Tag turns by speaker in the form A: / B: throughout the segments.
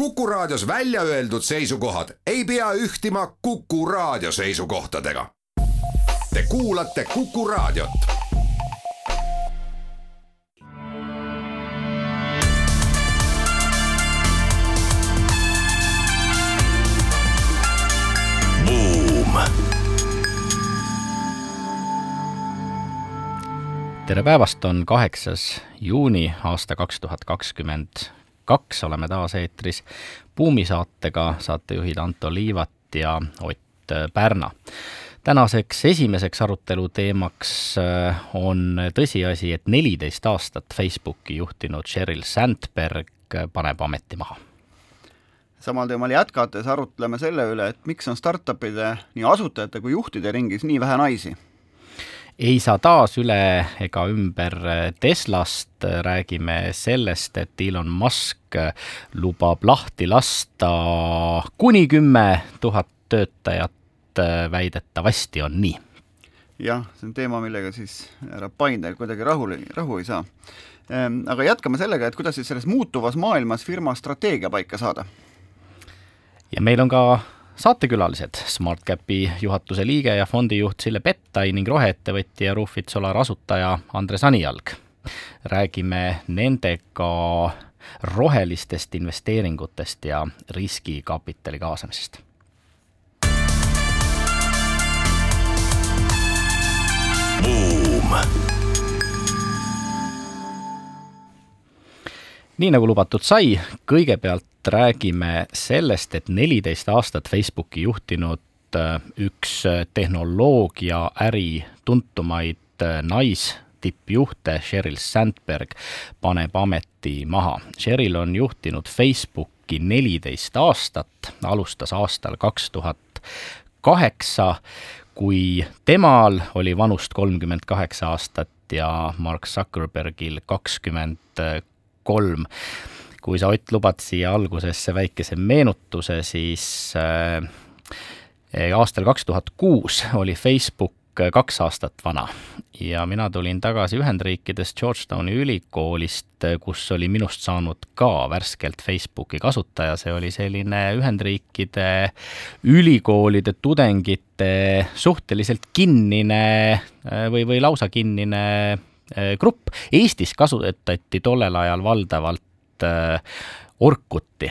A: Kuku Raadios välja öeldud seisukohad ei pea ühtima Kuku Raadio seisukohtadega. Te kuulate Kuku Raadiot.
B: tere päevast, on kaheksas juuni aasta kaks tuhat kakskümmend kaks, oleme taas eetris Buumi saatega, saatejuhid Anto Liivat ja Ott Pärna. tänaseks esimeseks arutelu teemaks äh, on tõsiasi, et neliteist aastat Facebooki juhtinud Sheryl Sandberg paneb ameti maha
C: samal teemal jätkates arutleme selle üle, et miks on startupide nii asutajate kui juhtide ringis nii vähe naisi
B: ei saa taas üle ega ümber Teslast, räägime sellest, et Elon Musk lubab lahti lasta kuni kümme tuhat töötajat, väidetavasti on nii.
C: jah, see on teema, millega siis härra Paindel kuidagi rahul, rahu ei saa. Ehm, aga jätkame sellega, et kuidas siis selles muutuvas maailmas firma strateegia paika saada.
B: ja meil on ka saatekülalised, SmartCapi juhatuse liige ja fondijuht Sille Pettai ning roheettevõtja Rufit Solar asutaja Andres Anijalg. räägime nendega rohelistest investeeringutest ja riskikapitali kaasamisest. nii nagu lubatud sai, kõigepealt räägime sellest, et neliteist aastat Facebooki juhtinud äh, üks äh, tehnoloogiaäri tuntumaid äh, naistippjuhte, Sheryl Sandberg, paneb ameti maha. Sheryl on juhtinud Facebooki neliteist aastat, alustas aastal kaks tuhat kaheksa, kui temal oli vanust kolmkümmend kaheksa aastat ja Mark Zuckerbergil kakskümmend kolm kui sa, Ott, lubad siia algusesse väikese meenutuse, siis äh, aastal kaks tuhat kuus oli Facebook kaks aastat vana ja mina tulin tagasi Ühendriikidest Georgetowni ülikoolist, kus oli minust saanud ka värskelt Facebooki kasutaja, see oli selline Ühendriikide ülikoolide tudengite suhteliselt kinnine äh, või, või lausa kinnine äh, grupp. Eestis kasutati tollel ajal valdavalt Orkuti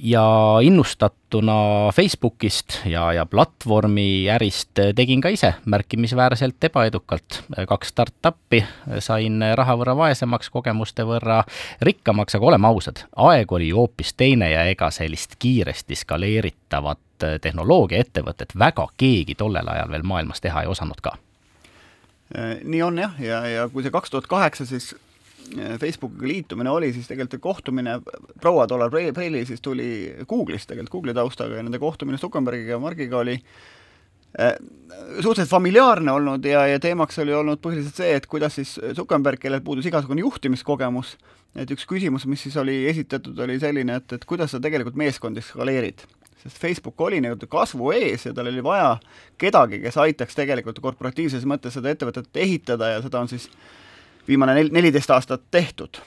B: ja innustatuna Facebookist ja, ja platvormi ärist tegin ka ise märkimisväärselt ebaedukalt. kaks startup'i, sain raha võrra vaesemaks, kogemuste võrra rikkamaks, aga oleme ausad, aeg oli hoopis teine ja ega sellist kiiresti skaleeritavat tehnoloogiaettevõtet väga keegi tollel ajal veel maailmas teha ei osanud ka.
C: nii on jah, ja, ja kui see kaks tuhat kaheksa siis Facebookiga liitumine oli siis tegelikult kohtumine, proua tollal Preili siis tuli Google'ist tegelikult, Google'i taustaga ja nende kohtumine Zuckerbergiga ja Margiga oli äh, suhteliselt familiaarne olnud ja, ja teemaks oli olnud põhiliselt see, et kuidas siis Zuckerberg, kellel puudus igasugune juhtimiskogemus, et üks küsimus, mis siis oli esitatud, oli selline, et, et kuidas sa tegelikult meeskondi skaleerid. sest Facebook oli nii-öelda kasvu ees ja tal oli vaja kedagi, kes aitaks tegelikult korporatiivses mõttes seda ettevõtet ehitada ja seda on siis äh, viimane nel-, neliteist aastat tehtud.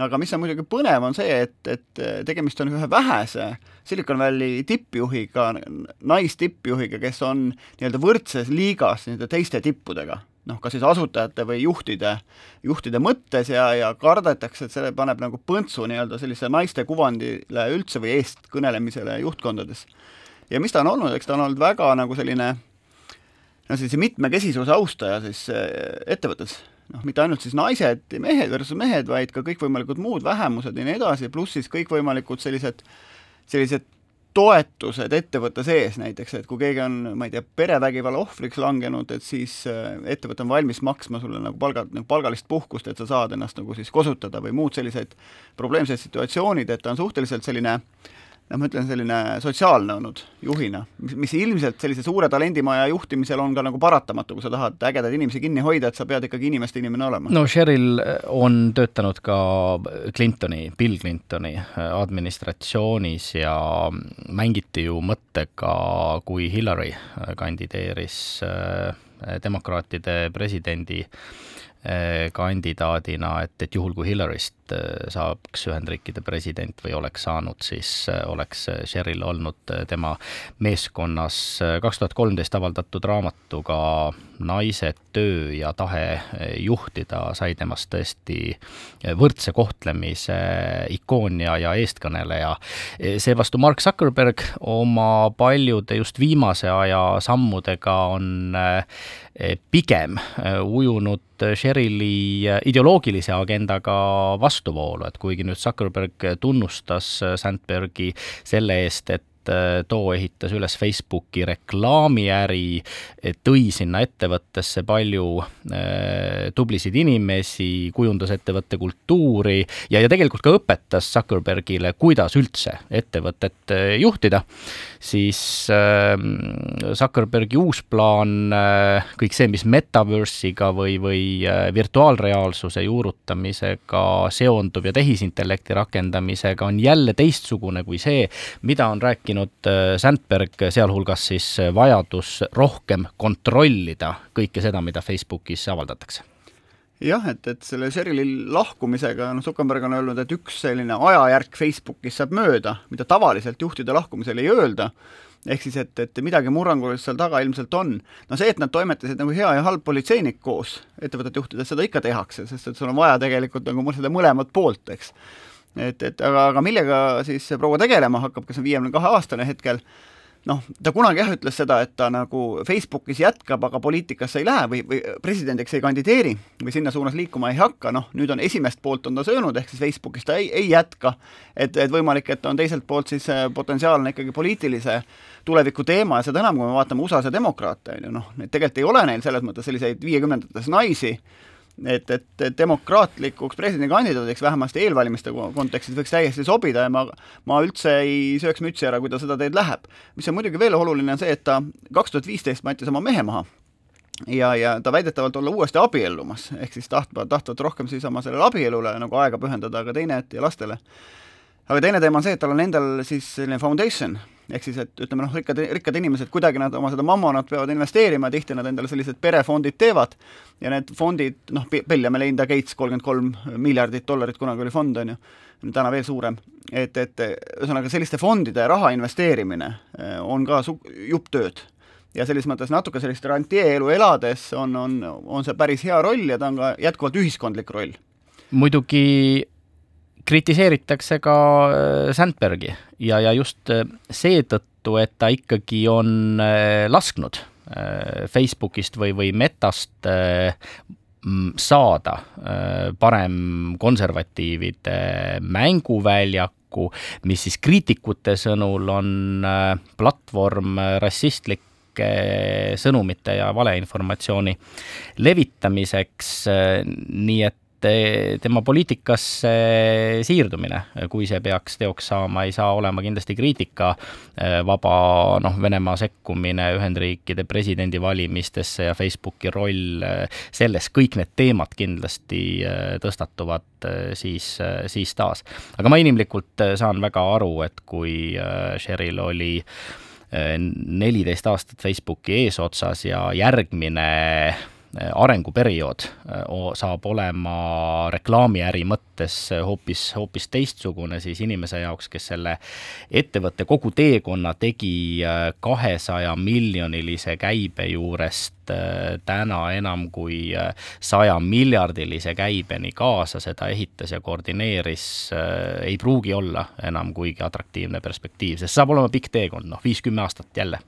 C: aga mis on muidugi põnev, on see, et, et tegemist on ühe vähese Silicon Valley tippjuhiga, naistippjuhiga, kes on nii-öelda võrdses liigas nii-öelda teiste tippudega noh, kas siis asutajate või juhtide, juhtide mõttes ja, ja kardetakse, et see paneb nagu põntsu nii-öelda sellise naiste kuvandile üldse või eestkõnelemisele juhtkondades. ja mis ta on olnud, eks ta on olnud väga nagu selline no sellise mitmekesisuse austaja siis eh, ettevõttes noh, mitte ainult siis naised, mehed versus mehed, vaid ka kõikvõimalikud muud vähemused ja nii edasi, pluss siis kõikvõimalikud sellised, sellised toetused ettevõtte sees näiteks, et kui keegi on, ma ei tea, perevägivalla ohvriks langenud, et siis äh, ettevõte on valmis maksma sulle nagu palga, nagu palgalist puhkust, et sa saad ennast nagu siis kosutada või muud sellised probleemsed situatsioonid, et ta on suhteliselt selline äh, noh, ma ütlen selline sotsiaalne olnud juhina, mis, mis ilmselt sellise suure talendimaja juhtimisel on ka nagu paratamatu, kui sa tahad ägedaid inimesi kinni hoida, et sa pead ikkagi inimeste inimene olema.
B: no Sheryl on töötanud ka Clintoni, Bill Clintoni administratsioonis ja mängiti ju mõttega, kui Hillary kandideeris äh, demokraatide presidendi kandidaadina, et, et juhul, kui Hillaryst saaks Ühendriikide president või oleks saanud, siis oleks Cheryl olnud tema meeskonnas kaks tuhat kolmteist avaldatud raamatuga Naised, töö ja tahe juhtida sai temast tõesti võrdse kohtlemise ikoon ja, ja eestkõneleja. seevastu Mark Zuckerberg oma paljude just viimase aja sammudega on pigem ujunud Sherili ideoloogilise agendaga vastuvoolu, et kuigi nüüd Zuckerberg tunnustas Sandbergi selle eest, et Äh, too ehitas üles Facebooki reklaamiäri, tõi sinna ettevõttesse palju äh, tublisid inimesi, kujundas ettevõtte kultuuri ja, ja tegelikult ka õpetas Zuckerbergile, kuidas üldse ettevõtet äh, juhtida, siis äh, Zuckerbergi uus plaan äh,, kõik see, mis metaverse'iga või, või äh, virtuaalreaalsuse juurutamisega seondub ja tehisintellekti rakendamisega, on jälle teistsugune kui see, mida on rääkinud äh, Sandberg, sealhulgas siis vajadus rohkem kontrollida kõike seda, mida Facebookis avaldatakse
C: jah, et, et selle Sherili lahkumisega, noh, Zuckerberg on öelnud, et üks selline ajajärk Facebookis saab mööda, mida tavaliselt juhtide lahkumisel ei öelda, ehk siis, et, et midagi murrangulist seal taga ilmselt on. no see, et nad toimetasid nagu hea ja halb politseinik koos ettevõtet juhtides, seda ikka tehakse, sest et sul on vaja tegelikult nagu seda mõlemat poolt, eks. Et, et aga, aga millega siis proua tegelema hakkab, kes on viiekümne kahe aastane hetkel, noh, ta kunagi jah ütles seda, et ta nagu Facebookis jätkab, aga poliitikasse ei lähe või, või presidendiks ei kandideeri või sinna suunas liikuma ei hakka, noh, nüüd on esimest poolt on ta söönud, ehk siis Facebookis ta ei, ei jätka. et, et võimalik, et on teiselt poolt siis potentsiaalne ikkagi poliitilise tuleviku teema ja seda enam, kui me vaatame USA-s ja demokraate, on ju, noh, tegelikult ei ole neil selles mõttes selliseid viiekümnendates naisi, et, et demokraatlikuks presidendikandidaadiks vähemasti eelvalimiste kontekstis võiks täiesti sobida ja ma, ma üldse ei sööks mütsi ära, kui ta seda teed läheb. mis on muidugi veel oluline, on see, et ta kaks tuhat viisteist mattis oma mehe maha ja, ja ta väidetavalt olla uuesti abiellumas, ehk siis tahtva, tahtvat rohkem siis oma sellele abielule nagu aega pühendada, aga teine, et ja lastele. aga teine teema on see, et tal on endal siis selline foundation, ehk siis, et ütleme noh, rikkad, rikkad inimesed, kuidagi nad oma seda mammonat peavad investeerima, tihti nad endale sellised perefondid teevad. Ja need fondid, noh, Bill ja Melinda Gates, kolmkümmend kolm miljardit dollarit kunagi oli fond, on ju, täna veel suurem, et, et ühesõnaga selliste fondide raha investeerimine eh, on ka su-, jupp tööd. Ja selles mõttes natuke sellist rantieelu elades on, on, on see päris hea roll ja ta on ka jätkuvalt ühiskondlik roll.
B: muidugi kritiseeritakse ka äh, Sandbergi ja, ja just äh, seetõttu, et ta ikkagi on äh, lasknud Facebookist või, või Metast saada parem konservatiivide mänguväljaku, mis siis kriitikute sõnul on platvorm rassistlike sõnumite ja valeinformatsiooni levitamiseks, nii et tema poliitikasse siirdumine, kui see peaks teoks saama, ei saa olema kindlasti kriitika eh, noh, Venemaa sekkumine Ühendriikide presidendivalimistesse ja Facebooki roll eh, selles, kõik need teemad kindlasti eh, tõstatuvad siis, siis taas. aga ma inimlikult saan väga aru, et kui Sheryl oli neliteist aastat Facebooki eesotsas ja järgmine arenguperiood äh, saab olema reklaamiäri mõttes hoopis, hoopis teistsugune siis inimese jaoks, kes selle ettevõtte kogu teekonna tegi äh, kahesaja miljonilise käibe juurest täna enam kui saja miljardilise käibeni kaasa seda ehitas ja koordineeris, ei pruugi olla enam kuigi atraktiivne perspektiiv, sest saab olema pikk teekond, noh, viis-kümme aastat jälle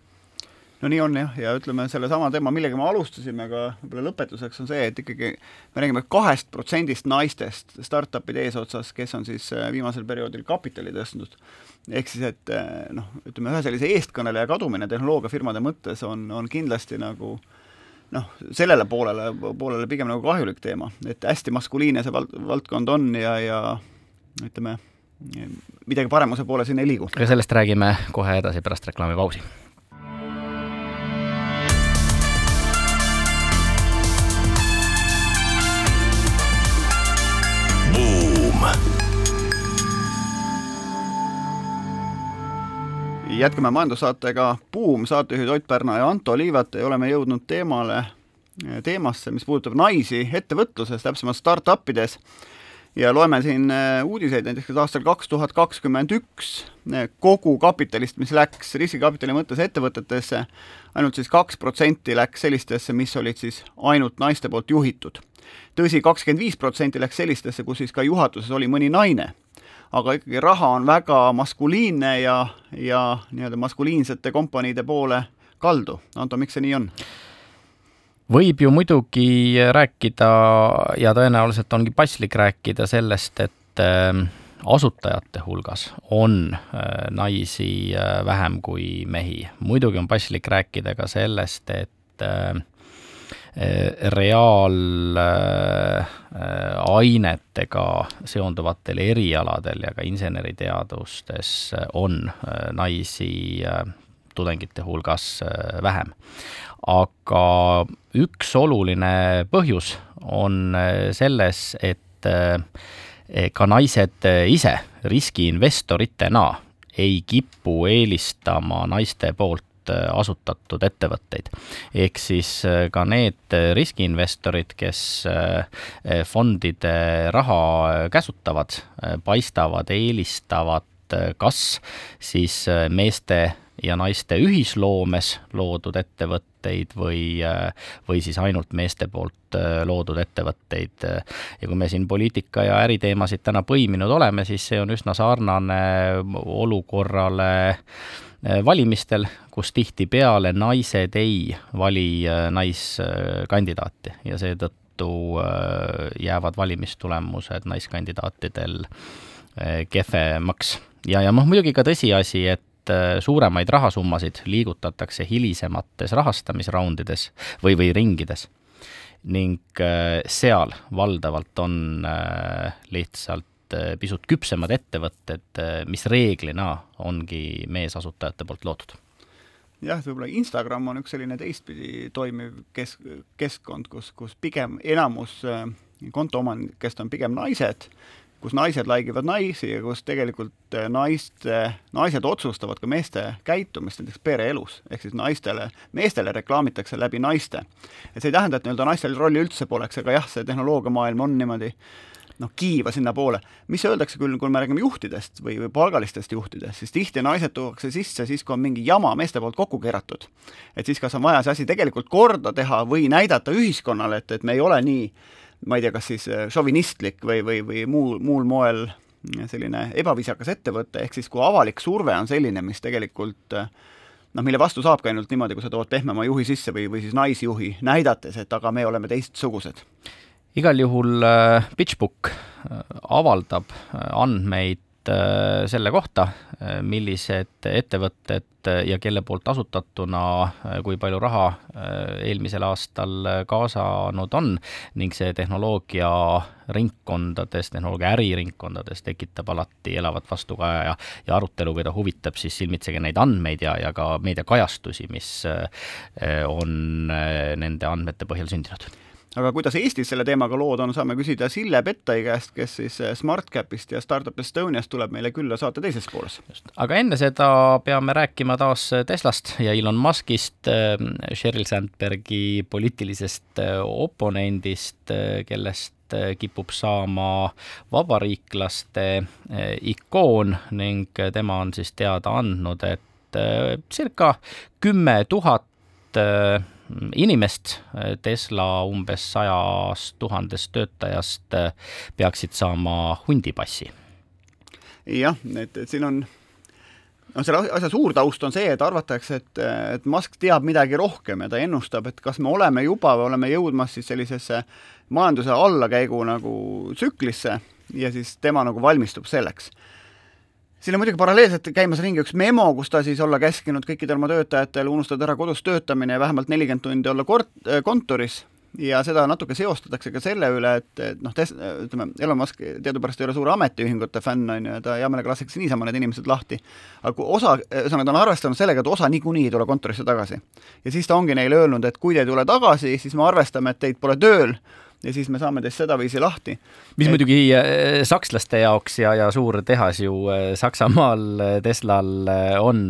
C: no nii on jah, ja ütleme, sellesama teema, millega me alustasime ka võib-olla lõpetuseks, on see, et ikkagi me räägime kahest protsendist naistest startup'ide eesotsas, kes on siis äh, viimasel perioodil kapitali tõstnud. ehk siis, et äh, noh, ütleme ühe sellise eestkõneleja kadumine tehnoloogiafirmade mõttes on, on kindlasti nagu noh, sellele poolele, poolele pigem nagu kahjulik teema, et hästi maskuliinne see vald-, valdkond on ja, ja ütleme, midagi paremuse poole siin ei liigu.
B: aga sellest räägime kohe edasi pärast reklaamipausi
C: jätkame majandussaatega Buum, saatejuhid Ott Pärna ja Anto Liivat ja oleme jõudnud teemale, teemasse, mis puudutab naisi ettevõtluses, täpsemalt startup ides. ja loeme siin äh, uudiseid näiteks, et aastal kaks tuhat kakskümmend üks äh, kogu kapitalist, mis läks riskikapitali mõttes ettevõtetesse, ainult siis kaks protsenti läks sellistesse, mis olid siis ainult naiste poolt juhitud. tõsi, kakskümmend viis protsenti läks sellistesse, kus siis ka juhatuses oli mõni naine. Aga ikkagi raha on väga maskuliinne ja, ja nii-öelda maskuliinsete kompaniide poole kaldu. Anto, miks see nii on?
B: võib ju muidugi rääkida ja tõenäoliselt ongi paslik rääkida sellest, et äh, asutajate hulgas on äh, naisi äh, vähem kui mehi. muidugi on paslik rääkida ka sellest, et reaalainetega seonduvatel erialadel ja ka inseneriteadustes on naisi tudengite hulgas vähem. Aga üks oluline põhjus on selles, et ka naised ise riskiinvestoritena ei kipu eelistama naiste poolt asutatud ettevõtteid. ehk siis ka need riskiinvestorid, kes fondide raha käsutavad, paistavad eelistavat kas siis meeste ja naiste ühisloomes loodud ettevõtteid või, või siis ainult meeste poolt äh, loodud ettevõtteid. ja kui me siin poliitika ja äriteemasid täna põiminud oleme, siis see on üsna sarnane olukorrale äh, valimistel, kus tihtipeale naised ei vali äh, naiskandidaati ja seetõttu jäävad valimistulemused naiskandidaatidel kehvemaks. ja, ja noh, muidugi ka tõsiasi, et äh, suuremaid rahasummasid liigutatakse hilisemates rahastamisraundides või, või ringides. ning äh, seal valdavalt on äh, lihtsalt pisut küpsemad ettevõtted, mis reeglina ongi meesasutajate poolt loodud
C: jah, võib-olla Instagram on üks selline teistpidi toimiv kesk, keskkond, kus, kus pigem enamus kontoomanikest on pigem naised kus naised laigivad naisi ja kus tegelikult naiste, naised otsustavad ka meeste käitumist näiteks pereelus, ehk siis naistele, meestele reklaamitakse läbi naiste. et see ei tähenda, et nii-öelda naistel rolli üldse poleks, aga jah, see tehnoloogiamaailm on niimoodi noh, kiiva sinnapoole. mis öeldakse küll, kui me räägime juhtidest või, või palgalistest juhtidest, siis tihti naised tuuakse sisse siis, kui on mingi jama meeste poolt kokku keeratud. et siis kas on vaja see asi tegelikult korda teha või näidata ühiskonnale, et, et me ei ole nii ma ei tea, kas siis äh, šovinistlik või, või, või muul, muul moel selline ebaviisakas ettevõte, ehk siis kui avalik surve on selline, mis tegelikult äh, noh, mille vastu saabki ainult niimoodi, kui sa tood pehmema juhi sisse või, või siis naisjuhi, näidates, et aga me oleme teistsugused.
B: Igal juhul äh, PitchBook avaldab andmeid selle kohta, millised ettevõtted ja kelle poolt asutatuna, kui palju raha eelmisel aastal kaasanud on. Ning see tehnoloogia ringkondades, tehnoloogia äriringkondades tekitab alati elavat vastukaja ja, ja arutelu, keda huvitab, siis silmitsege neid andmeid ja, ja ka meediakajastusi, mis on nende andmete põhjal sündinud
C: aga kuidas Eestis selle teemaga lood on, saame küsida Sille Pettai käest, kes siis eh, SmartCapist ja Startup Estoniast tuleb meile külla saate teises pooles.
B: aga enne seda peame rääkima taas Teslast ja Elon Muskist, eh, Sheryl Sandbergi poliitilisest eh, oponendist, kellest kipub saama vabariiklaste ikoon ning tema on siis teada andnud, et circa kümme tuhat inimest, Tesla umbes sajast tuhandest töötajast peaksid saama hundipassi.
C: jah, et, et siin on no selle asja suur taust on see, et arvatakse, et, et Musk teab midagi rohkem ja ta ennustab, et kas me oleme juba või oleme jõudmas siis sellisesse majanduse allakäigu nagu tsüklisse ja siis tema nagu valmistub selleks siin on muidugi paralleelselt käimas ringi üks memo, kus ta siis olla käskinud kõikidel oma töötajatel unustada ära kodus töötamine ja vähemalt nelikümmend tundi olla kort-, äh, kontoris ja seda natuke seostatakse ka selle üle, et, et noh, ütleme, Elon Musk teadupärast ei ole suur ametiühingute fänn, on ju, ja ta hea meelega laseks niisama need inimesed lahti. aga kui osa, ühesõnaga ta on arvestanud sellega, et osa niikuinii ei tule kontorisse tagasi. ja siis ta ongi neile öelnud, et kui te ei tule tagasi, siis me arvestame, et teid pole tööl ja siis me saame teist sedaviisi lahti.
B: mis et... muidugi äh, sakslaste jaoks ja, ja suur tehas ju äh, Saksamaal äh, Teslal on,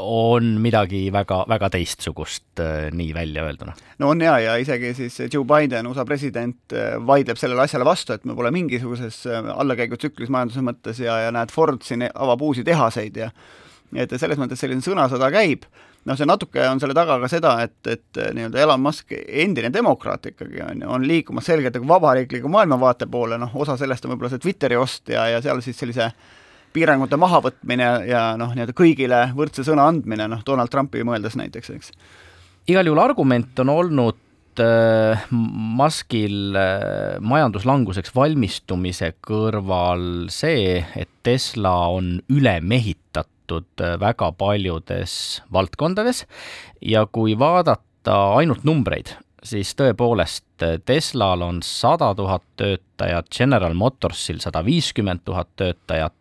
B: on midagi väga, väga teistsugust nii välja öelduna.
C: no on ja, ja isegi siis Joe Biden, USA president, vaidleb sellele asjale vastu, et me pole mingisuguses allakäigutsüklis majanduse mõttes ja, ja näed, Ford siin avab uusi tehaseid ja et selles mõttes selline sõnasõda käib noh, see natuke on selle taga ka seda, et, et nii-öelda Elon Musk, endine demokraat ikkagi on ju, on liikumas selgelt nagu vabariikliku maailmavaate poole, noh, osa sellest on võib-olla see Twitteri ost ja, ja seal siis sellise piirangute mahavõtmine ja noh, nii-öelda kõigile võrdse sõna andmine, noh, Donald Trumpi mõeldes näiteks, eks.
B: igal juhul argument on olnud äh, Muskil äh, majanduslanguseks valmistumise kõrval see, et Tesla on üle tehtud äh, väga paljudes valdkondades. Ja kui vaadata ainult numbreid, siis tõepoolest äh, Teslal on sada tuhat töötajat, General Motorsil sada viiskümmend tuhat töötajat,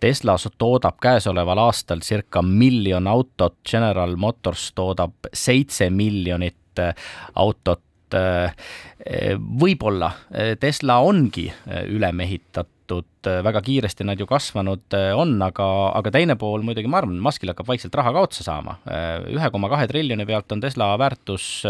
B: Tesla toodab käesoleval aastal circa miljon autot, General Motors toodab seitse miljonit äh, autot, võib-olla Tesla ongi üle mehitatud väga kiiresti nad ju kasvanud on, aga, aga teine pool muidugi, ma arvan, Muskil hakkab vaikselt raha ka otsa saama. Ühe koma kahe triljoni pealt on Tesla väärtus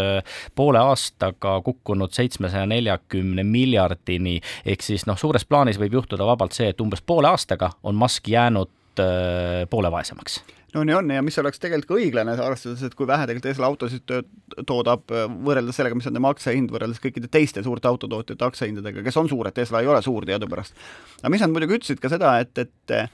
B: poole aastaga kukkunud seitsmesaja neljakümne miljardini, ehk siis noh, suures plaanis võib juhtuda vabalt see, et umbes poole aastaga on Musk jäänud poole vaesemaks
C: no nii on ja mis oleks tegelikult õiglane, arvestades, et kui vähe tegelikult Tesla autosid toodab äh, võrreldes sellega, mis on tema aktsiahind võrreldes kõikide teiste suurte autotootjate aktsiahindadega, kes on suured, Tesla ei ole suur teadupärast. aga mis nad muidugi ütlesid ka seda, et, et äh,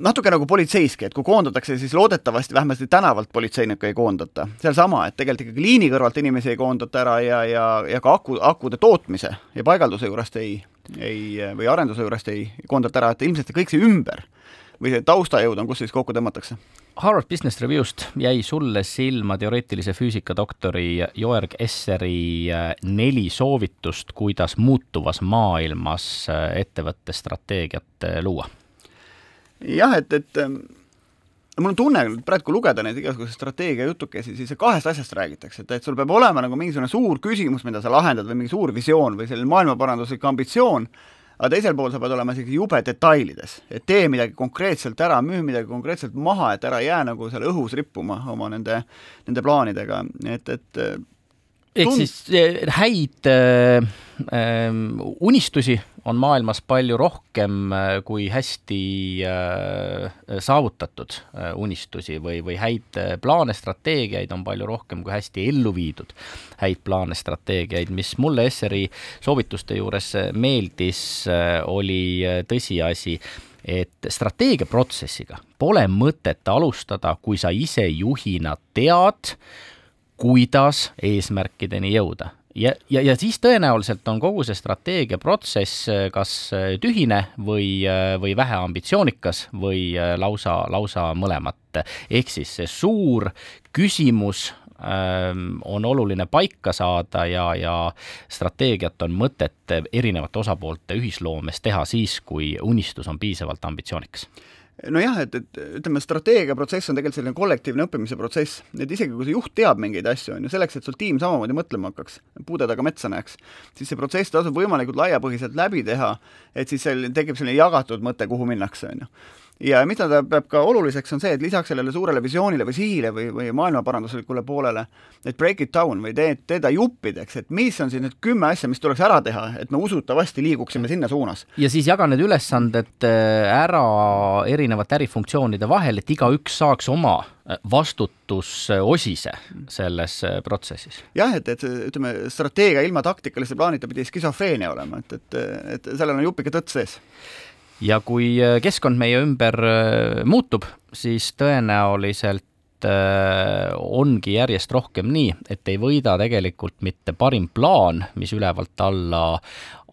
C: natuke nagu politseiski, et kui koondatakse, siis loodetavasti vähemasti tänavalt politseinikke ei koondata. sealsama, et tegelikult ikkagi liini kõrvalt inimesi ei koondata ära ja, ja, ja ka aku, akude tootmise ja paigalduse juurest ei, ei, või arenduse juurest ei koondata ära, et ilmselt kõik see ümber või see taustajõud on, kus siis kokku tõmmatakse?
B: Harvard Business Review'st jäi sulle silma teoreetilise füüsika doktori Joerg Esseri äh, neli soovitust, kuidas muutuvas maailmas äh, ettevõtte strateegiat äh, luua?
C: jah, et, et ähm, mul on tunne, praegu kui lugeda neid igasuguseid strateegiajutukesi, siis kahest asjast räägitakse, et, et sul peab olema nagu mingisugune suur küsimus, mida sa lahendad või mingi suur visioon või selline maailmaparanduslik ambitsioon, aga teisel pool sa pead olema isegi jube detailides, et tee midagi konkreetselt ära, müü midagi konkreetselt maha, et ära jää nagu seal õhus rippuma oma nende, nende plaanidega, et, et
B: ehk siis eh, häid äh, äh, unistusi on maailmas palju rohkem äh, kui hästi äh, saavutatud äh, unistusi või, või häid plaane, strateegiaid on palju rohkem kui hästi ellu viidud häid plaane, strateegiaid, mis mulle Esseri soovituste juures meeldis, oli tõsiasi, et strateegiaprotsessiga pole mõtet alustada, kui sa ise juhina tead, kuidas eesmärkideni jõuda ja, ja, ja siis tõenäoliselt on kogu see strateegiaprotsess äh, kas äh, tühine või, äh, või väheambitsioonikas või lausa, lausa mõlemat. ehk siis see suur küsimus ähm, on oluline paika saada ja, ja strateegiat on mõtet erinevate osapoolte ühisloomes teha siis, kui unistus on piisavalt ambitsioonikas
C: nojah, et, et ütleme, strateegiaprotsess on tegelikult selline kollektiivne õppimise protsess, et isegi kui see juht teab mingeid asju, on ju, selleks, et sul tiim samamoodi mõtlema hakkaks, puude taga metsa näeks, siis see protsess tasub võimalikult laiapõhjaliselt läbi teha, et siis seal tekib selline jagatud mõte, kuhu minnakse, on ju ja mida ta peab ka oluliseks, on see, et lisaks sellele suurele visioonile või sihile või, või maailmaparanduslikule poolele, et break it down või tee, tee ta juppideks, et mis on siis need kümme asja, mis tuleks ära teha, et me usutavasti liiguksime sinna suunas.
B: ja siis jaga need ülesanded äh, ära erinevate ärifunktsioonide vahel, et igaüks saaks oma äh, vastutusosise selles äh, protsessis.
C: jah, et, et ütleme, strateegia ilma taktikalise plaanita pidi skisofreenia olema, et, et, et sellel on jupike tõtt sees
B: ja kui äh, keskkond meie ümber äh, muutub, siis tõenäoliselt äh, ongi järjest rohkem nii, et ei võida tegelikult mitte parim plaan, mis ülevalt alla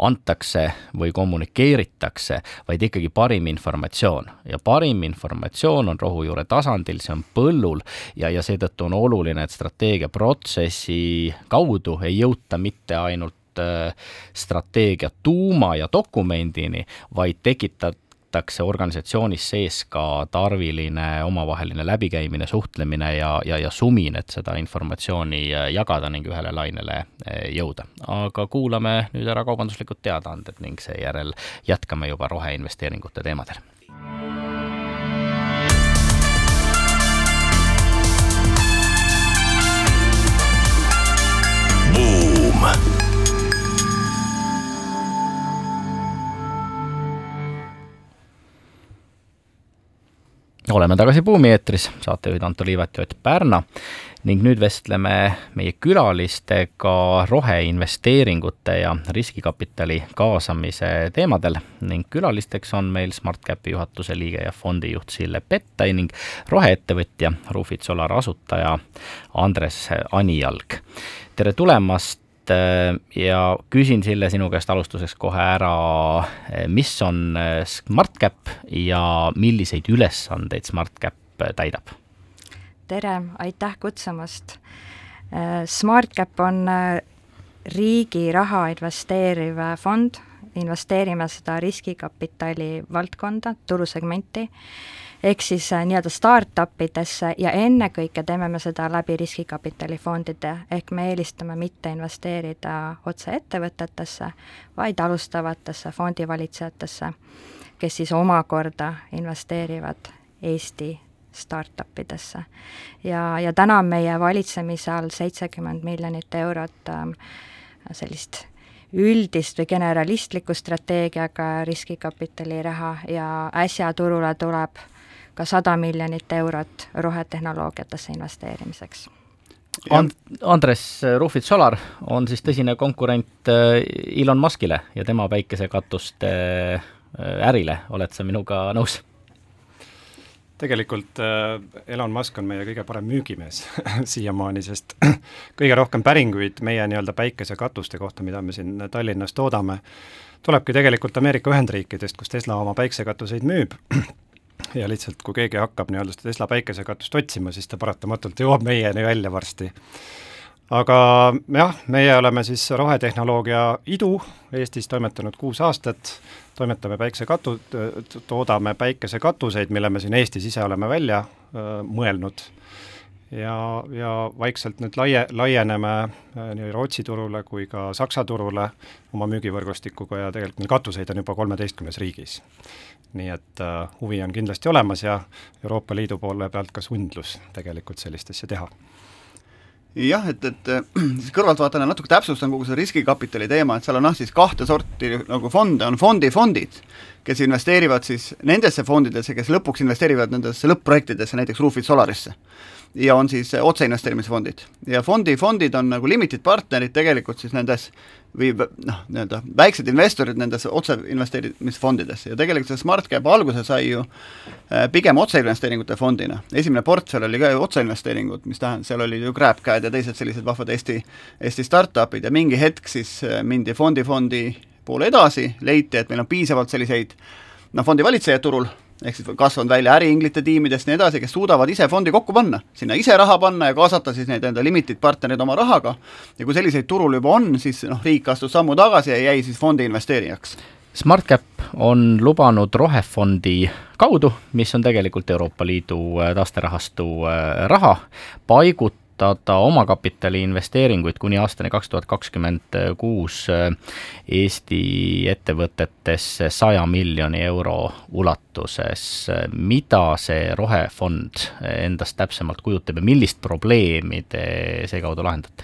B: antakse või kommunikeeritakse, vaid ikkagi parim informatsioon. ja parim informatsioon on rohujuure tasandil, see on põllul ja, ja seetõttu on oluline, et strateegiaprotsessi kaudu ei jõuta mitte ainult strateegia tuuma ja dokumendini, vaid tekitab võetakse organisatsioonis sees ka tarviline omavaheline läbikäimine, suhtlemine ja, ja, ja sumin, et seda informatsiooni jagada ning ühele lainele jõuda. aga kuulame nüüd ära kaubanduslikud teadaanded ning seejärel jätkame juba roheinvesteeringute teemadel oleme tagasi Buumi eetris, saatejuhid Anto Liivet ja Ott Pärna ning nüüd vestleme meie külalistega roheinvesteeringute ja riskikapitali kaasamise teemadel ning külalisteks on meil SmartCapi juhatuse liige ja fondijuht Sille Pettai ning roheettevõtja Rufit Solar asutaja Andres Anijalg. tere tulemast Äh, ja küsin Sille sinu käest alustuseks kohe ära, äh, mis on äh, SmartCap ja milliseid ülesandeid SmartCap täidab?
D: tere, aitäh kutsumast! SmartCap on riigi raha investeeriv fond, investeerime seda riskikapitali valdkonda, turusegmenti ehk siis äh, nii-öelda startup idesse ja ennekõike teeme me seda läbi riskikapitalifondide, ehk me eelistame mitte investeerida otse ettevõtetesse, vaid alustavatesse fondivalitsejatesse, kes siis omakorda investeerivad Eesti startup idesse. ja, ja täna on meie valitsemise all seitsekümmend miljonit eurot ähm, sellist üldist või generalistlikku strateegiaga riskikapitali raha ja äsja turule tuleb ka sada miljonit eurot rohetehnoloogiatesse investeerimiseks.
B: And-, Andres Rufit Solar on siis tõsine konkurent äh, Elon Muskile ja tema päikesekatuste äh, ärile, oled sa minuga nõus?
E: tegelikult äh, Elon Musk on meie kõige parem müügimees siiamaani, sest kõige rohkem päringuid meie nii-öelda päikesekatuste kohta, mida me siin Tallinnas toodame, tulebki tegelikult Ameerika Ühendriikidest, kus Tesla oma päiksekatuseid müüb ja lihtsalt, kui keegi hakkab nii-öelda seda Tesla päikesekatust otsima, siis ta paratamatult jõuab meieni välja varsti. aga jah, meie oleme siis rohetehnoloogia idu Eestis toimetanud kuus aastat, toimetame päiksekatu-, toodame päikesekatuseid, mille me siin Eestis ise oleme välja öö, mõelnud ja, ja vaikselt nüüd laie, laieneme nii Rootsi turule kui ka Saksa turule oma müügivõrgustikuga ja tegelikult meil katuseid on juba kolmeteistkümnes riigis. Nii et äh, huvi on kindlasti olemas ja Euroopa Liidu poole pealt ka sundlus tegelikult sellist asja teha.
C: Jah, et, et siis kõrvaltvaatajana natuke täpsustan kogu seda riskikapitali teema, et seal on jah, siis kahte sorti nagu fonde, on fondifondid, kes investeerivad siis nendesse fondidesse, kes lõpuks investeerivad nendesse lõpp-projektidesse, näiteks Roofit Solarisse ja on siis otseinvesteerimisfondid. ja fondi, fondid on nagu limited partnerid tegelikult siis nendes või noh, nii-öelda väiksed investorid nendes otseinvesteerimisfondidesse ja tegelikult see SmartCap alguse sai ju äh, pigem otseinvesteeringute fondina. esimene portfell oli ka ju otseinvesteeringud, mis tähendas, seal olid ju GrabCAD ja teised sellised vahvad Eesti, Eesti startup'id ja mingi hetk siis äh, mindi fondi, fondi poole edasi, leiti, et meil on piisavalt selliseid noh, fondivalitsejaid turul, ehk siis kasvanud välja äriinglite tiimidest ja nii edasi, kes suudavad ise fondi kokku panna, sinna ise raha panna ja kaasata siis neid enda limited partnereid oma rahaga, ja kui selliseid turul juba on, siis noh, riik astus sammu tagasi ja jäi siis fondi investeerijaks.
B: SmartCap on lubanud rohefondi kaudu, mis on tegelikult Euroopa Liidu äh, taasterahastu äh, raha, paigut-, kasutada omakapitali investeeringuid kuni aastani kaks tuhat kakskümmend kuus äh, Eesti ettevõtetesse saja miljoni euro ulatuses. mida see rohefond endast täpsemalt kujutab ja millist probleemi te seekaudu lahendate?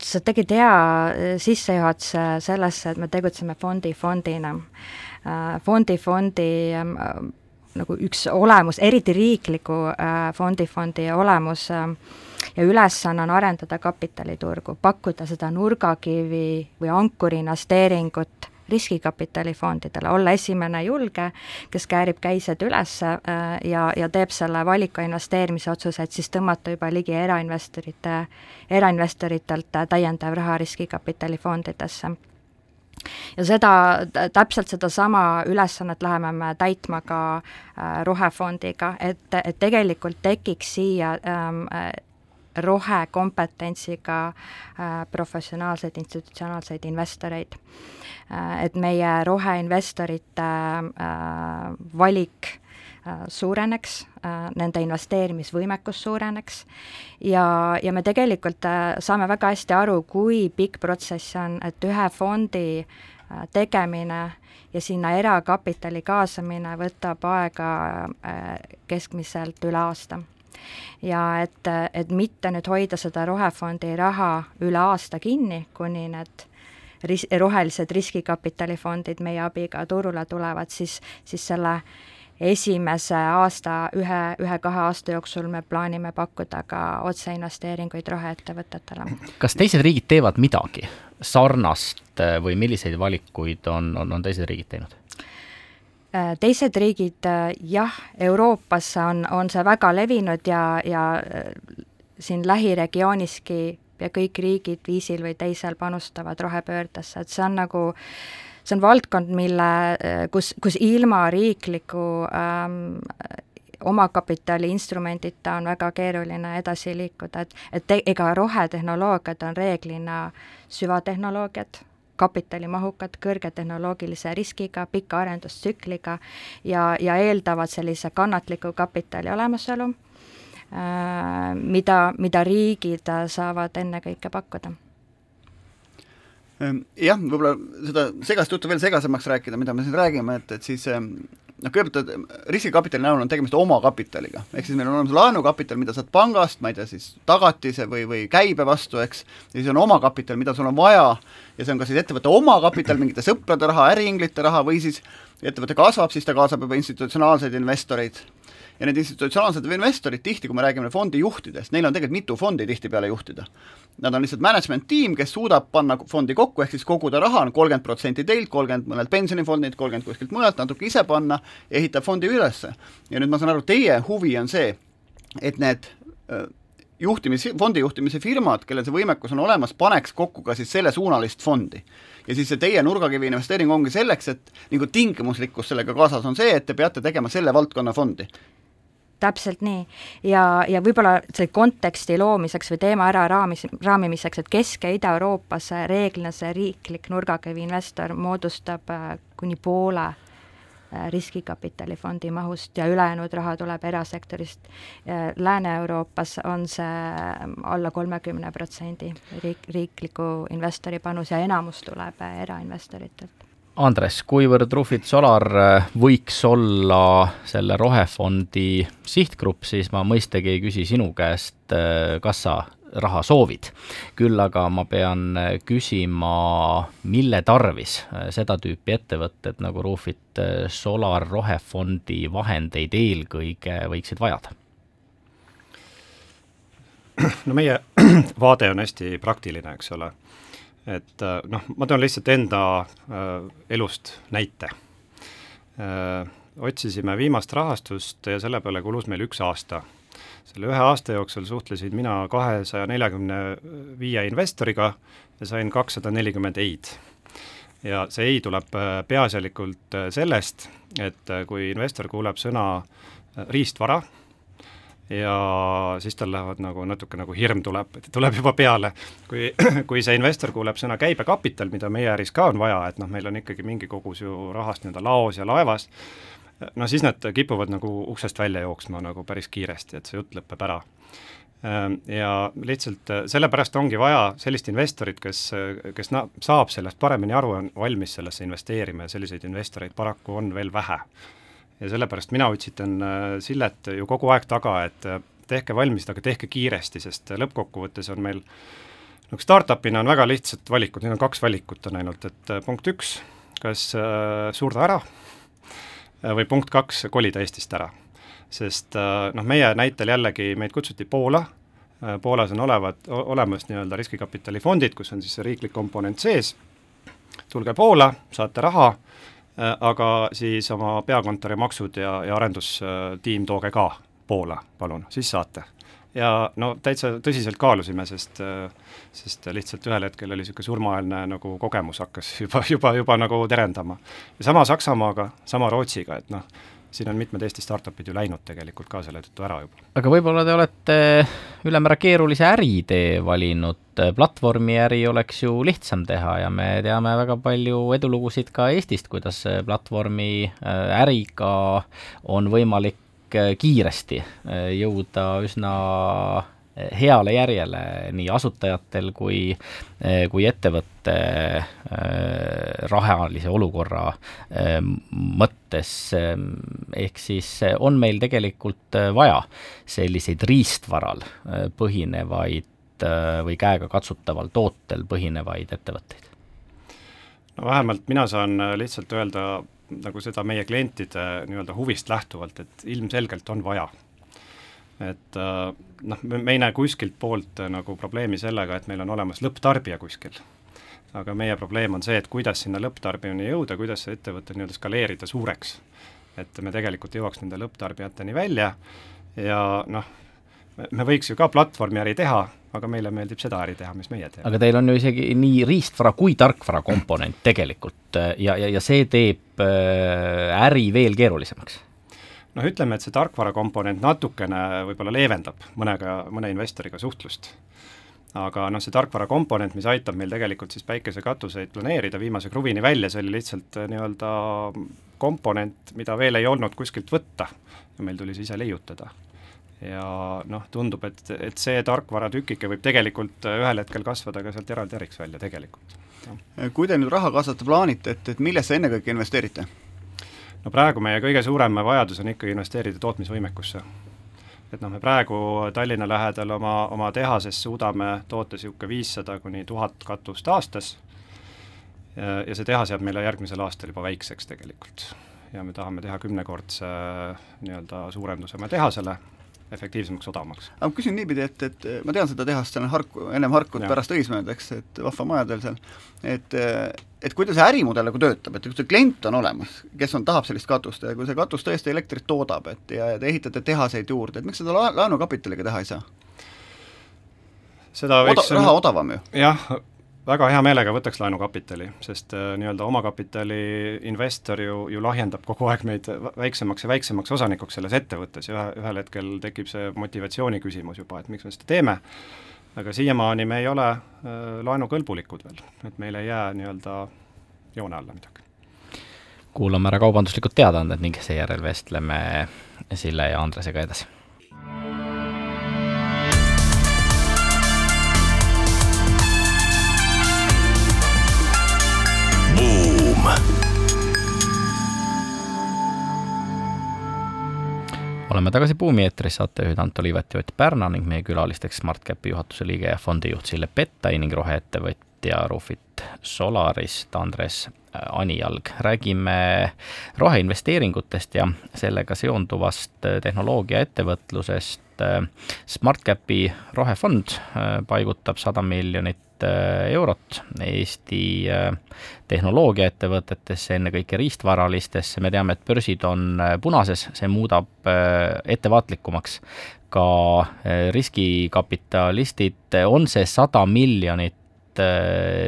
D: sa tegid hea äh, sissejuhatuse sellesse, et me tegutseme fondi fondina. Fondi fondi nagu üks olemus, eriti riikliku äh, fondi, fondi olemus äh, ja ülesanne on arendada kapitaliturgu, pakkuda seda nurgakivi või ankuriinvesteeringut riskikapitalifondidele, olla esimene julge, kes käärib käised üles äh, ja, ja teeb selle valiku investeerimise otsuse, et siis tõmmata juba ligi erainvestorite, erainvestoritelt täiendav raha riskikapitalifondidesse ja seda, täpselt sedasama ülesannet läheme me täitma ka äh, rohefondiga, et, et tegelikult tekiks siia ähm, rohekompetentsiga äh, professionaalseid institutsionaalseid investoreid äh,. Et meie roheinvestorite äh, valik äh, suureneks äh,, nende investeerimisvõimekus suureneks. Ja, ja me tegelikult äh, saame väga hästi aru, kui pikk protsess see on, et ühe fondi äh, tegemine ja sinna erakapitali kaasamine võtab aega äh, keskmiselt üle aasta. Ja et, et mitte nüüd hoida seda rohefondi raha üle aasta kinni, kuni need ris-, rohelised riskikapitalifondid meie abiga turule tulevad, siis, siis selle esimese aasta, ühe, ühe-kahe aasta jooksul me plaanime pakkuda ka otseinvesteeringuid roheettevõtetele.
B: kas teised riigid teevad midagi sarnast või milliseid valikuid on, on, on teised riigid teinud?
D: Äh, teised riigid äh, jah, Euroopas on, on see väga levinud ja, ja äh, siin lähiregiooniski ja kõik riigid viisil või teisel panustavad rohepöördesse, et see on nagu see on valdkond, mille, kus, kus ilma riikliku ähm, omakapitali instrumendita on väga keeruline edasi liikuda, et, et ega rohetehnoloogiad on reeglina süvatehnoloogiad, kapitalimahukad, kõrge tehnoloogilise riskiga, pika arendustsükliga ja, ja eeldavad sellise kannatliku kapitali olemasolu, äh, mida, mida riigid saavad ennekõike pakkuda
C: jah, võib-olla seda segast juttu veel segasemaks rääkida, mida me siin räägime, et, et siis ehm, noh, kõigepealt riskikapitali näol on tegemist omakapitaliga, ehk siis meil on olemas laenukapital, mida saad pangast, ma ei tea, siis tagatise või, või käibe vastu, eks, ja siis on omakapital, mida sul on vaja. Ja see on kas siis ettevõtte omakapital, mingite sõprade raha, äriinglite raha või siis ettevõte kasvab, siis ta kaasab juba institutsionaalseid investoreid ja need institutsionaalsed investorid tihti, kui me räägime fondi juhtidest, neil on tegelikult mitu fondi tihtipeale juhtida. Nad on lihtsalt management tiim, kes suudab panna fondi kokku, ehk siis koguda raha on kolmkümmend protsenti teilt, kolmkümmend mõnelt pensionifondilt, kolmkümmend kuskilt mujalt, natuke ise panna, ehitab fondi ülesse. ja nüüd ma saan aru, teie huvi on see, et need juhtimis, fondi juhtimise firmad, kellel see võimekus on olemas, paneks kokku ka siis sellesuunalist fondi. ja siis see teie nurgakivi investeering ongi selleks, et nagu tingimuslikkus sellega kaasas on see, et te peate tegema selle valdkonna fondi
D: täpselt nii. ja, ja võib-olla selle konteksti loomiseks või teema ära raamis, raamimiseks, et Kesk- ja Ida-Euroopas reeglina see riiklik nurgakivi investor moodustab äh, kuni poole äh, riskikapitalifondi mahust ja ülejäänud raha tuleb erasektorist. Lääne-Euroopas on see äh, alla kolmekümne protsendi riik, riikliku investori panus ja enamus tuleb erainvestoritelt
B: Andres, kuivõrd Rufid Solar äh, võiks olla selle rohefondi sihtgrupp, siis ma mõistagi ei küsi sinu käest, äh, kas sa raha soovid. küll aga ma pean äh, küsima, mille tarvis seda tüüpi ettevõtted nagu Rufid Solar rohefondi vahendeid eelkõige võiksid vajada?
E: no meie vaade on hästi praktiline, eks ole et äh, noh, ma toon lihtsalt enda äh, elust näite äh,. otsisime viimast rahastust ja selle peale kulus meil üks aasta. selle ühe aasta jooksul suhtlesin mina kahesaja neljakümne viie investoriga ja sain kakssada nelikümmend ei-d. ja see ei tuleb peaasjalikult sellest, et kui investor kuuleb sõna riistvara, ja siis tal lähevad nagu natuke nagu hirm tuleb, tuleb juba peale. kui, kui see investor kuuleb sõna käibekapital, mida meie äris ka on vaja, et noh, meil on ikkagi mingi kogus ju rahast nii-öelda laos ja laevas, no siis nad kipuvad nagu uksest välja jooksma nagu päris kiiresti, et see jutt lõpeb ära. Ehm, ja lihtsalt äh, sellepärast ongi vaja sellist investorit, kes, kes na-, saab sellest paremini aru, on valmis sellesse investeerima ja selliseid investoreid paraku on veel vähe ja sellepärast mina otsitan äh, Sillet ju kogu aeg taga, et äh, tehke valmis, aga tehke kiiresti, sest lõppkokkuvõttes on meil nagu startup'ina on väga lihtsad valikud, neid on kaks valikut on ainult, et äh, punkt üks, kas äh, surda ära või punkt kaks, kolida Eestist ära. sest äh, noh, meie näitel jällegi meid kutsuti Poola äh,, Poolas on olevat, olemas nii-öelda riskikapitalifondid, kus on siis see riiklik komponent sees, tulge Poola, saate raha Äh, aga siis oma peakontori maksud ja, ja arendustiim tooge ka Poola, palun, siis saate. ja no täitsa tõsiselt kaalusime, sest, sest lihtsalt ühel hetkel oli niisugune surmaeelne nagu kogemus hakkas juba, juba, juba nagu terendama. ja sama Saksamaaga, sama Rootsiga, et noh, siin on mitmed Eesti startup'id ju läinud tegelikult ka selle tõttu ära juba.
B: aga võib-olla te olete ülemäära keerulise äritee valinud, platvormiäri oleks ju lihtsam teha ja me teame väga palju edulugusid ka Eestist, kuidas platvormi äriga on võimalik kiiresti jõuda üsna heale järjele nii asutajatel kui, kui ettevõtte äh, rahalise olukorra äh, mõttes. ehk siis on meil tegelikult vaja selliseid riistvaral põhinevaid või käegakatsutaval tootel põhinevaid ettevõtteid?
E: no vähemalt mina saan lihtsalt öelda nagu seda meie klientide nii-öelda huvist lähtuvalt, et ilmselgelt on vaja et äh, noh, me ei näe kuskilt poolt äh, nagu probleemi sellega, et meil on olemas lõpptarbija kuskil. aga meie probleem on see, et kuidas sinna lõpptarbijani jõuda, kuidas see ettevõte nii-öelda skaleerida suureks. et me tegelikult jõuaks nende lõpptarbijateni välja ja noh, me võiks ju ka platvormiäri teha, aga meile meeldib seda äri teha, mis meie teeme.
B: aga teil on ju isegi nii riistvara kui tarkvara komponent tegelikult äh, ja, ja, ja see teeb äri veel keerulisemaks
E: noh, ütleme, et see tarkvara komponent natukene võib-olla leevendab mõnega, mõne investoriga suhtlust. aga noh, see tarkvara komponent, mis aitab meil tegelikult siis päikesekatuseid planeerida viimase kruvini välja, see oli lihtsalt äh, nii-öelda komponent, mida veel ei olnud kuskilt võtta ja meil tuli see ise leiutada ja noh, tundub, et, et see tarkvaratükike võib tegelikult äh, ühel hetkel kasvada ka sealt eraldi äriks välja tegelikult.
C: kui te nüüd raha kaasata plaanite, et, et millesse ennekõike investeerite?
E: No praegu meie kõige suurem vajadus on ikkagi investeerida tootmisvõimekusse. et noh, me praegu Tallinna lähedal oma, oma tehases suudame toota niisugune viissada kuni tuhat katust aastas ja, ja see tehas jääb meile järgmisel aastal juba väikseks tegelikult. ja me tahame teha kümnekordse nii-öelda suurenduse oma tehasele efektiivsemaks, odavamaks.
C: aga ma küsin niipidi, et, et ma tean seda tehast, seal on Harku, ennem Harkut, pärast Õismäed, eks, et vahva maja teil seal, et et kuidas see ärimudel nagu töötab, et kui see klient on olemas, kes on, tahab sellist katust ja kui see katus tõesti elektrit toodab, et ja, te ehitate tehaseid juurde, et miks seda la laenukapitaliga teha ei saa?
E: seda võiks
C: Oda, raha odavam ju.
E: jah, väga hea meelega võtaks laenukapitali, sest äh, nii-öelda omakapitali investor ju, ju lahjendab kogu aeg meid väiksemaks ja väiksemaks osanikuks selles ettevõttes ja ühe, ühel hetkel tekib see motivatsiooni küsimus juba, et miks me seda teeme, aga siiamaani me ei ole äh, laenukõlbulikud veel, et meil ei jää nii-öelda joone alla midagi.
B: kuulame ära kaubanduslikud teadaanded ning seejärel vestleme Sille ja Andresega edasi oleme tagasi Buumi eetris, saatejuhid Anto Liivet ja Ott Pärna ning meie külalisteks SmartCapi juhatuse liige ja fondijuht Sille Pettai ning roheettevõtja Rufit Solarist Andres äh, Anijalg. räägime roheinvesteeringutest ja sellega seonduvast äh, tehnoloogiaettevõtlusest. Äh, SmartCapi rohefond paigutab sada miljonit miljonit äh, eurot Eesti äh, tehnoloogiaettevõtetesse, ennekõike riistvaralistesse, me teame, et börsid on äh, punases, see muudab ettevaatlikumaks ka riskikapitalistid, on see sada miljonit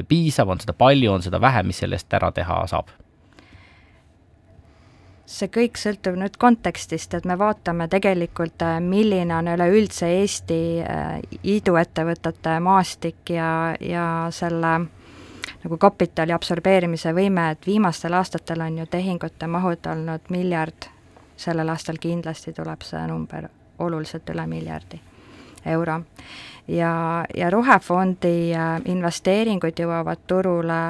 B: piisav, on seda palju, on seda vähe, mis selle eest ära teha saab?
D: See kõik sõltub nüüd kontekstist, et me vaatame tegelikult, äh, milline on üleüldse Eesti äh, iduettevõtete maastik ja, ja selle nagu kapitali absorbeerimise võime, et viimastel aastatel on ju tehingute mahud olnud miljard, sellel aastal kindlasti tuleb see number oluliselt üle miljardi euro. ja, ja rohefondi äh, investeeringud jõuavad turule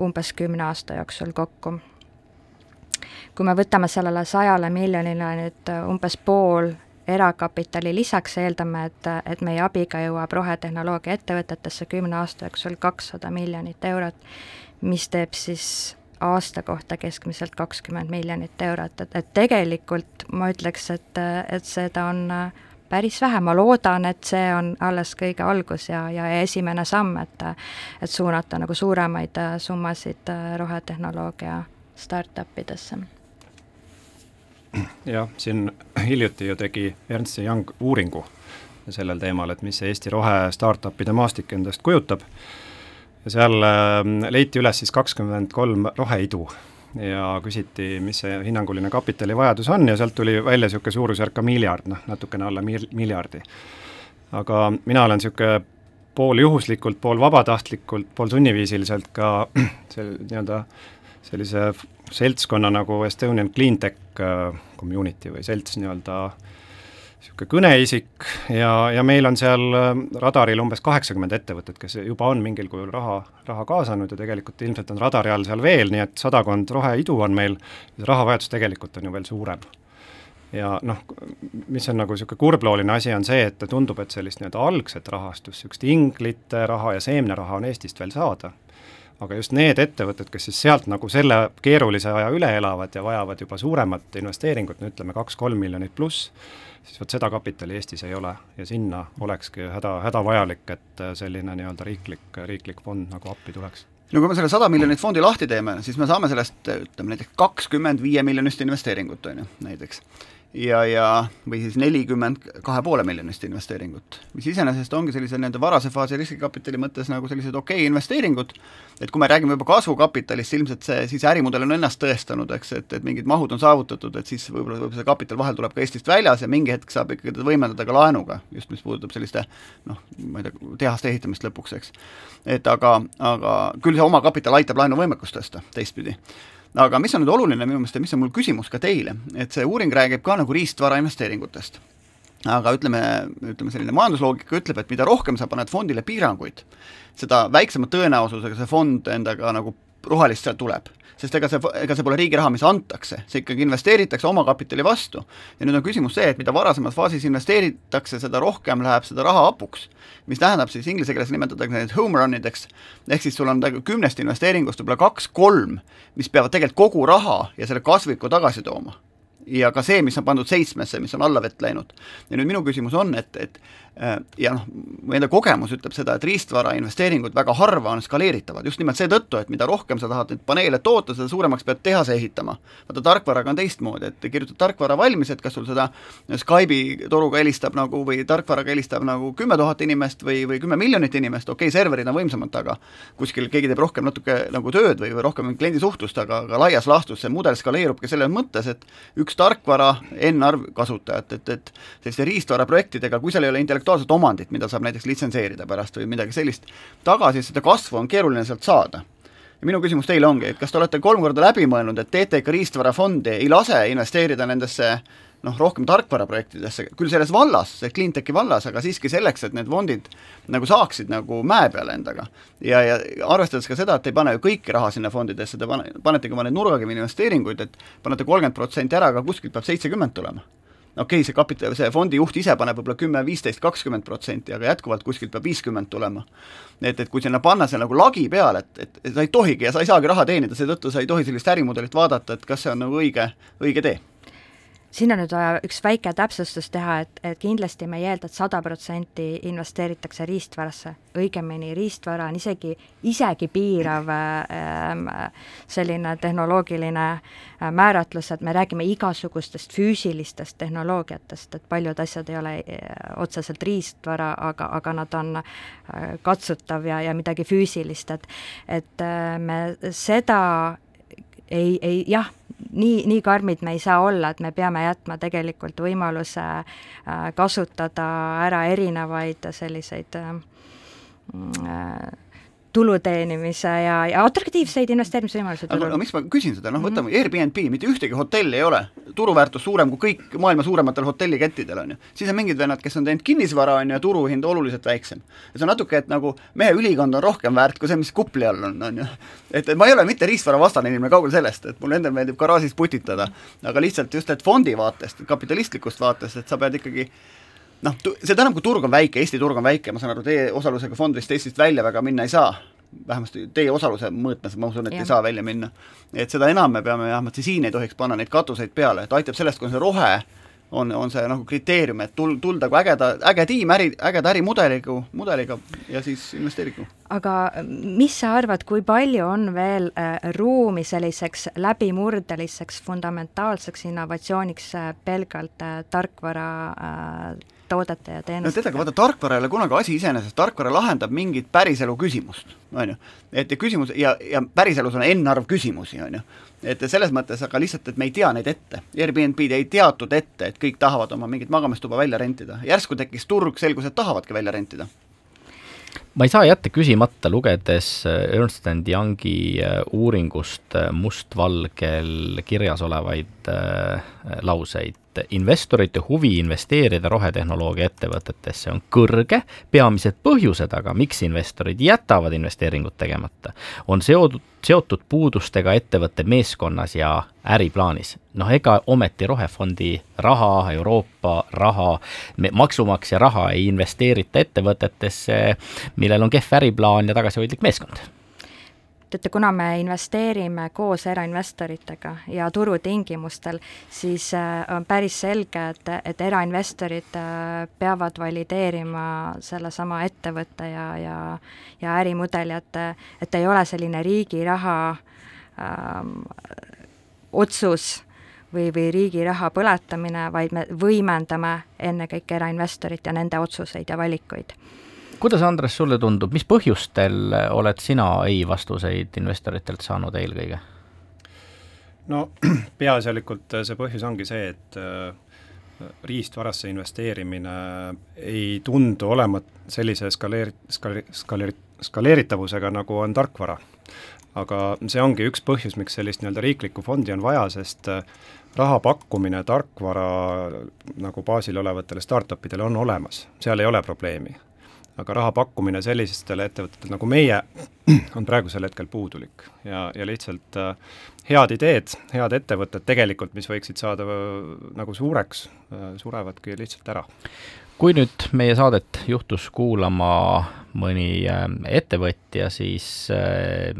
D: umbes kümne aasta jooksul kokku kui me võtame sellele sajale miljonile nüüd äh, umbes pool erakapitali lisaks, eeldame, et, et meie abiga jõuab rohetehnoloogia ettevõtetesse kümne aasta jooksul kakssada miljonit eurot, mis teeb siis aasta kohta keskmiselt kakskümmend miljonit eurot, et, et tegelikult ma ütleks, et, et seda on äh, päris vähe, ma loodan, et see on alles kõige algus ja, ja esimene samm, et et suunata nagu suuremaid äh, summasid rohetehnoloogia startup idesse
E: jah, siin hiljuti ju tegi Ernst Young uuringu sellel teemal, et mis see Eesti rohe startup'ide maastik endast kujutab ja seal ähm, leiti üles siis kakskümmend kolm roheidu, ja küsiti, mis see hinnanguline kapitalivajadus on ja sealt tuli välja niisugune suurusjärk ka miljard, noh natukene alla mil-, miljardi. aga mina olen niisugune pool juhuslikult, pool vabatahtlikult, pool sunniviisiliselt ka see nii-öelda sellise seltskonna nagu Estonian Cleantech äh, Community või selts nii-öelda niisugune kõneisik ja, ja meil on seal äh, radaril umbes kaheksakümmend ettevõtet, kes juba on mingil kujul raha, raha kaasanud ja tegelikult ilmselt on radari all seal veel, nii et sadakond roheidu on meil, rahavajadus tegelikult on ju veel suurem. ja noh, mis on nagu niisugune kurblooline asi, on see, et tundub, et sellist nii-öelda algset rahastust, niisugust inglite raha ja seemneraha on Eestist veel saada aga just need ettevõtted, kes siis sealt nagu selle keerulise aja üle elavad ja vajavad juba suuremat investeeringut, no ütleme kaks-kolm miljonit pluss, siis vot seda kapitali Eestis ei ole ja sinna olekski häda, hädavajalik, et selline nii-öelda riiklik, riiklik fond nagu appi tuleks.
C: No kui me selle sada miljonit fondi lahti teeme, siis me saame sellest ütleme näiteks kakskümmend viie miljonist investeeringut, on ju, näiteks ja, ja või siis nelikümmend kahe poole miljonist investeeringut, mis iseenesest ongi sellise nii-öelda varase faasi riskikapitali mõttes nagu sellised okei okay investeeringud, et kui me räägime juba kasvukapitalist, ilmselt see siis ärimudel on ennast tõestanud, eks, et, et mingid mahud on saavutatud, et siis võib-olla võib see kapital vahel tuleb ka Eestist väljas ja mingi hetk saab ikkagi teda võimendada ka laenuga, just mis puudutab selliste noh, ma ei tea, tehaste ehitamist lõpuks, eks. et aga, aga küll see omakapital aitab laenuvõimekust tõsta teistpidi aga mis on nüüd oluline minu meelest ja mis on mul küsimus ka teile, et see uuring räägib ka nagu riistvara investeeringutest. aga ütleme, ütleme selline majandusloogika ütleb, et mida rohkem sa paned fondile piiranguid, seda väiksema tõenäosusega see fond endaga nagu rohelist sealt tuleb sest ega see, ega see pole riigi raha, mis antakse, see ikkagi investeeritakse omakapitali vastu. ja nüüd on küsimus see, et mida varasemas faasis investeeritakse, seda rohkem läheb seda raha hapuks. mis tähendab siis inglise keeles nimetatakse neid home run ideks, ehk siis sul on kümnest investeeringust võib-olla kaks-kolm, mis peavad tegelikult kogu raha ja selle kasviku tagasi tooma ja ka see, mis on pandud seitsmesse, mis on alla vett läinud. ja nüüd minu küsimus on, et, et ja noh, mu enda kogemus ütleb seda, et riistvara investeeringud väga harva on skaleeritavad, just nimelt seetõttu, et mida rohkem sa tahad neid paneele toota, seda suuremaks pead tehase ehitama. vaata, tarkvaraga on teistmoodi, et kirjutad tarkvara valmis, et kas sul seda Skype'i toruga helistab nagu või tarkvaraga helistab nagu kümme tuhat inimest või, või kümme miljonit inimest, okei okay,, serverid on võimsamad, aga kuskil keegi teeb rohkem natuke nagu tööd või, või rohkem kliendisuhtlust, aga, aga laias laastus see mudel skaleerubki selles mõttes, et üks tarkvara, N arv kasutajat, et, et selliste riistvaraprojektidega, kui seal ei ole intellektuaalset intellektuaalset omandit, mida saab näiteks litsenseerida pärast või midagi sellist, tagasi seda kasvu on keeruline sealt saada. ja minu küsimus teile ongi, et kas te olete kolm korda läbi mõelnud, et teete ikka riistvarafondi, ei lase investeerida nendesse noh, rohkem tarkvaraprojektidesse, küll selles vallas, cleantechi vallas, aga siiski selleks, et need fondid nagu saaksid nagu mäe peale endaga. ja, ja arvestades ka seda, et ei pane ju kõiki raha sinna fondidesse, te pane, panetegi oma neid nurgakivi investeeringuid, et panete kolmkümmend protsenti ära, aga kuskilt peab seitsekümmend tulema okei okay,, see kapital, see fondi juht ise paneb võib-olla kümme, viisteist, kakskümmend protsenti, aga jätkuvalt kuskilt peab viiskümmend tulema. et, et kui sinna panna see nagu lagi peale, et, et, sa ei tohigi ja sa ei saagi raha teenida, seetõttu sa ei tohi sellist ärimudelit vaadata, et kas see on nagu õige, õige tee
D: siin on nüüd vaja üks väike täpsustus teha, et, et kindlasti me ei eelda et, sada protsenti investeeritakse riistvarasse, õigemini riistvara on isegi, isegi piirav äh, selline tehnoloogiline äh, määratlus, et me räägime igasugustest füüsilistest tehnoloogiatest, et paljud asjad ei ole äh, otseselt riistvara, aga, aga nad on äh, katsutav ja, ja midagi füüsilist, et et äh, me seda ei, ei jah, nii, nii karmid me ei saa olla, et me peame jätma tegelikult võimaluse äh, kasutada ära erinevaid selliseid äh, mm, tulu teenimise ja, ja atraktiivseid investeerimisvõimalusi.
C: aga no miks ma küsin seda, noh, võtame mm -hmm. Airbnb, mitte ühtegi hotelli ei ole, turuväärtus suurem kui kõik maailma suurematel hotellikettidel, on ju. siis on mingid vennad, kes on teinud kinnisvara, on ju, ja turuhind oluliselt väiksem. ja see on natuke, et nagu mehe ülikond on rohkem väärt kui see, mis kupli all on, on ju. et, et ma ei ole mitte riistvara vastane inimene, kaugel sellest, et mulle endale meeldib garaažis putitada, aga lihtsalt just, et fondi vaatest, kapitalistlikust vaatest, et sa pead ikkagi noh, see tähendab, kui turg on väike, Eesti turg on väike, ma saan aru, teie osalusega fond vist Eestist välja väga minna ei saa, vähemasti teie osaluse mõõtmes ma usun, et ja. ei saa välja minna. et seda enam me peame vähemalt siin ei tohiks panna neid katuseid peale, et aitab sellest, kui on see rohe, on, on see nagu kriteerium, et tul-, tulda kui ägeda, äge tiim äri, ägeda ärimudeliga, mudeliga ja siis investeerigu.
D: aga mis sa arvad, kui palju on veel äh, ruumi selliseks läbimurdeliseks fundamentaalseks innovatsiooniks äh, pelgalt äh, tarkvara äh, toodete ja teenuste.
C: no tead, aga vaata, tarkvara ei ole kunagi asi iseenesest, tarkvara lahendab mingit päriselu küsimust, on ju. et küsimus ja, ja päriselus on n-arv küsimusi, on ju. et selles mõttes, aga lihtsalt, et me ei tea neid ette. Airbnb-d ei teatud ette, et kõik tahavad oma mingit magamistuba välja rentida. järsku tekkis turg, selgus, et tahavadki välja rentida
B: ma ei saa jätta küsimata, lugedes Ernst and Youngi äh, uuringust äh, mustvalgel kirjas olevaid äh, lauseid et investorite huvi investeerida rohetehnoloogia ettevõtetesse on kõrge, peamised põhjused aga, miks investorid jätavad investeeringud tegemata, on seotud, seotud puudustega ettevõtte meeskonnas ja äriplaanis. noh, ega ometi Rohefondi raha, Euroopa raha, maksumaksja raha ei investeerita ettevõtetesse, millel on kehv äriplaan ja tagasihoidlik meeskond
D: teate, kuna me investeerime koos erainvestoritega ja turutingimustel, siis äh, on päris selge, et, et erainvestorid äh, peavad valideerima sellesama ettevõtte ja, ja ja ärimudeli, et, et ei ole selline riigi raha ähm, otsus või, või riigi raha põletamine, vaid me võimendame ennekõike erainvestorit ja nende otsuseid ja valikuid
B: kuidas, Andres, sulle tundub, mis põhjustel oled sina ei vastuseid investoritelt saanud eelkõige?
E: no peaasjalikult see põhjus ongi see, et äh, riistvarasse investeerimine ei tundu olevat sellise skaleer-, skaleer-, skaleer-, skaleeritavusega, nagu on tarkvara. aga see ongi üks põhjus, miks sellist nii-öelda riiklikku fondi on vaja, sest äh, raha pakkumine tarkvara nagu baasil olevatele startupidele on olemas, seal ei ole probleemi aga raha pakkumine sellistele ettevõtetele nagu meie on praegusel hetkel puudulik ja, ja lihtsalt äh, head ideed, head ettevõtted tegelikult, mis võiksid saada äh, nagu suureks äh,, surevadki lihtsalt ära.
B: kui nüüd meie saadet juhtus kuulama mõni äh, ettevõtja, siis äh,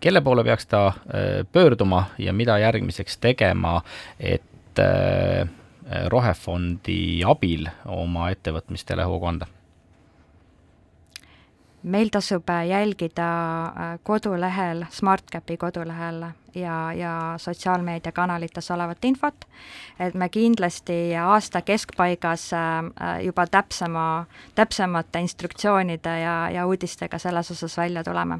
B: kelle poole peaks ta äh, pöörduma ja mida järgmiseks tegema, et rohefondi abil oma ettevõtmistele hoogu anda?
D: Meil tasub äh, jälgida äh, kodulehel, SmartCapi kodulehel ja, ja sotsiaalmeediakanalites olevat infot, et me kindlasti aasta keskpaigas äh, juba täpsema, täpsemate instruktsioonide ja, ja uudistega selles osas välja tuleme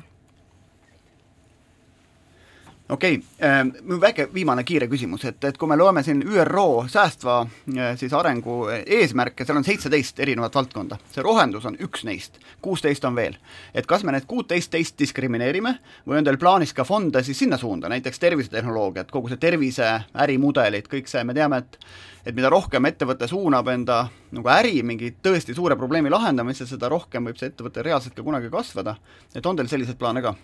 C: okei okay,, ähm, väike viimane kiire küsimus, et, et kui me loeme siin ÜRO säästva äh, siis arengu eesmärke, seal on seitseteist erinevat valdkonda, see rohendus on üks neist, kuusteist on veel. et kas me need kuuteist teist diskrimineerime või on teil plaanis ka fonde siis sinna suunda, näiteks tervisetehnoloogiat, kogu see tervise ärimudelid, kõik see, me teame, et et mida rohkem ettevõte suunab enda nagu äri mingi tõesti suure probleemi lahendamisse, seda rohkem võib see ettevõte reaalselt ka kunagi kasvada, et on teil selliseid plaane ka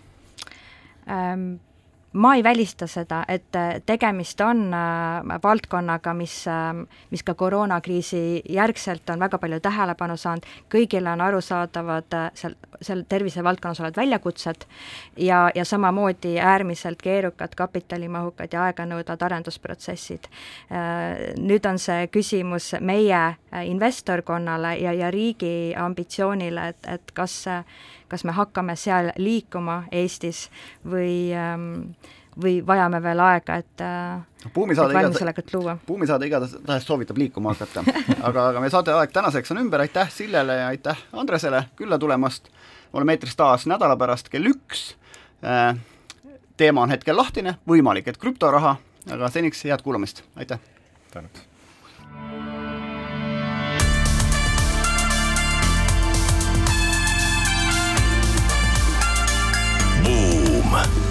D: ähm.? Ma ei välista seda, et äh, tegemist on äh, valdkonnaga, mis äh,, mis ka koroonakriisi järgselt on väga palju tähelepanu saanud, kõigile on arusaadavad äh, seal, seal tervisevaldkonnas olevad väljakutsed ja, ja samamoodi äärmiselt keerukad, kapitalimahukad ja aeganõudvad arendusprotsessid. Nüüd on see küsimus meie investorkonnale ja, ja riigi ambitsioonile, et, et kas äh, kas me hakkame seal liikuma Eestis või ähm, või vajame veel aega, et
C: äh, buumisaade
D: valmisolekut luua?
C: buumisaade igatahes soovitab liikuma hakata. Aga, aga meie saate aeg tänaseks on ümber, aitäh Sillele ja aitäh Andresele külla tulemast, oleme eetris taas nädala pärast kell üks, äh, teema on hetkel lahtine, võimalik, et krüptoraha, aga seniks head kuulamist, aitäh!
E: tänud! Крыма.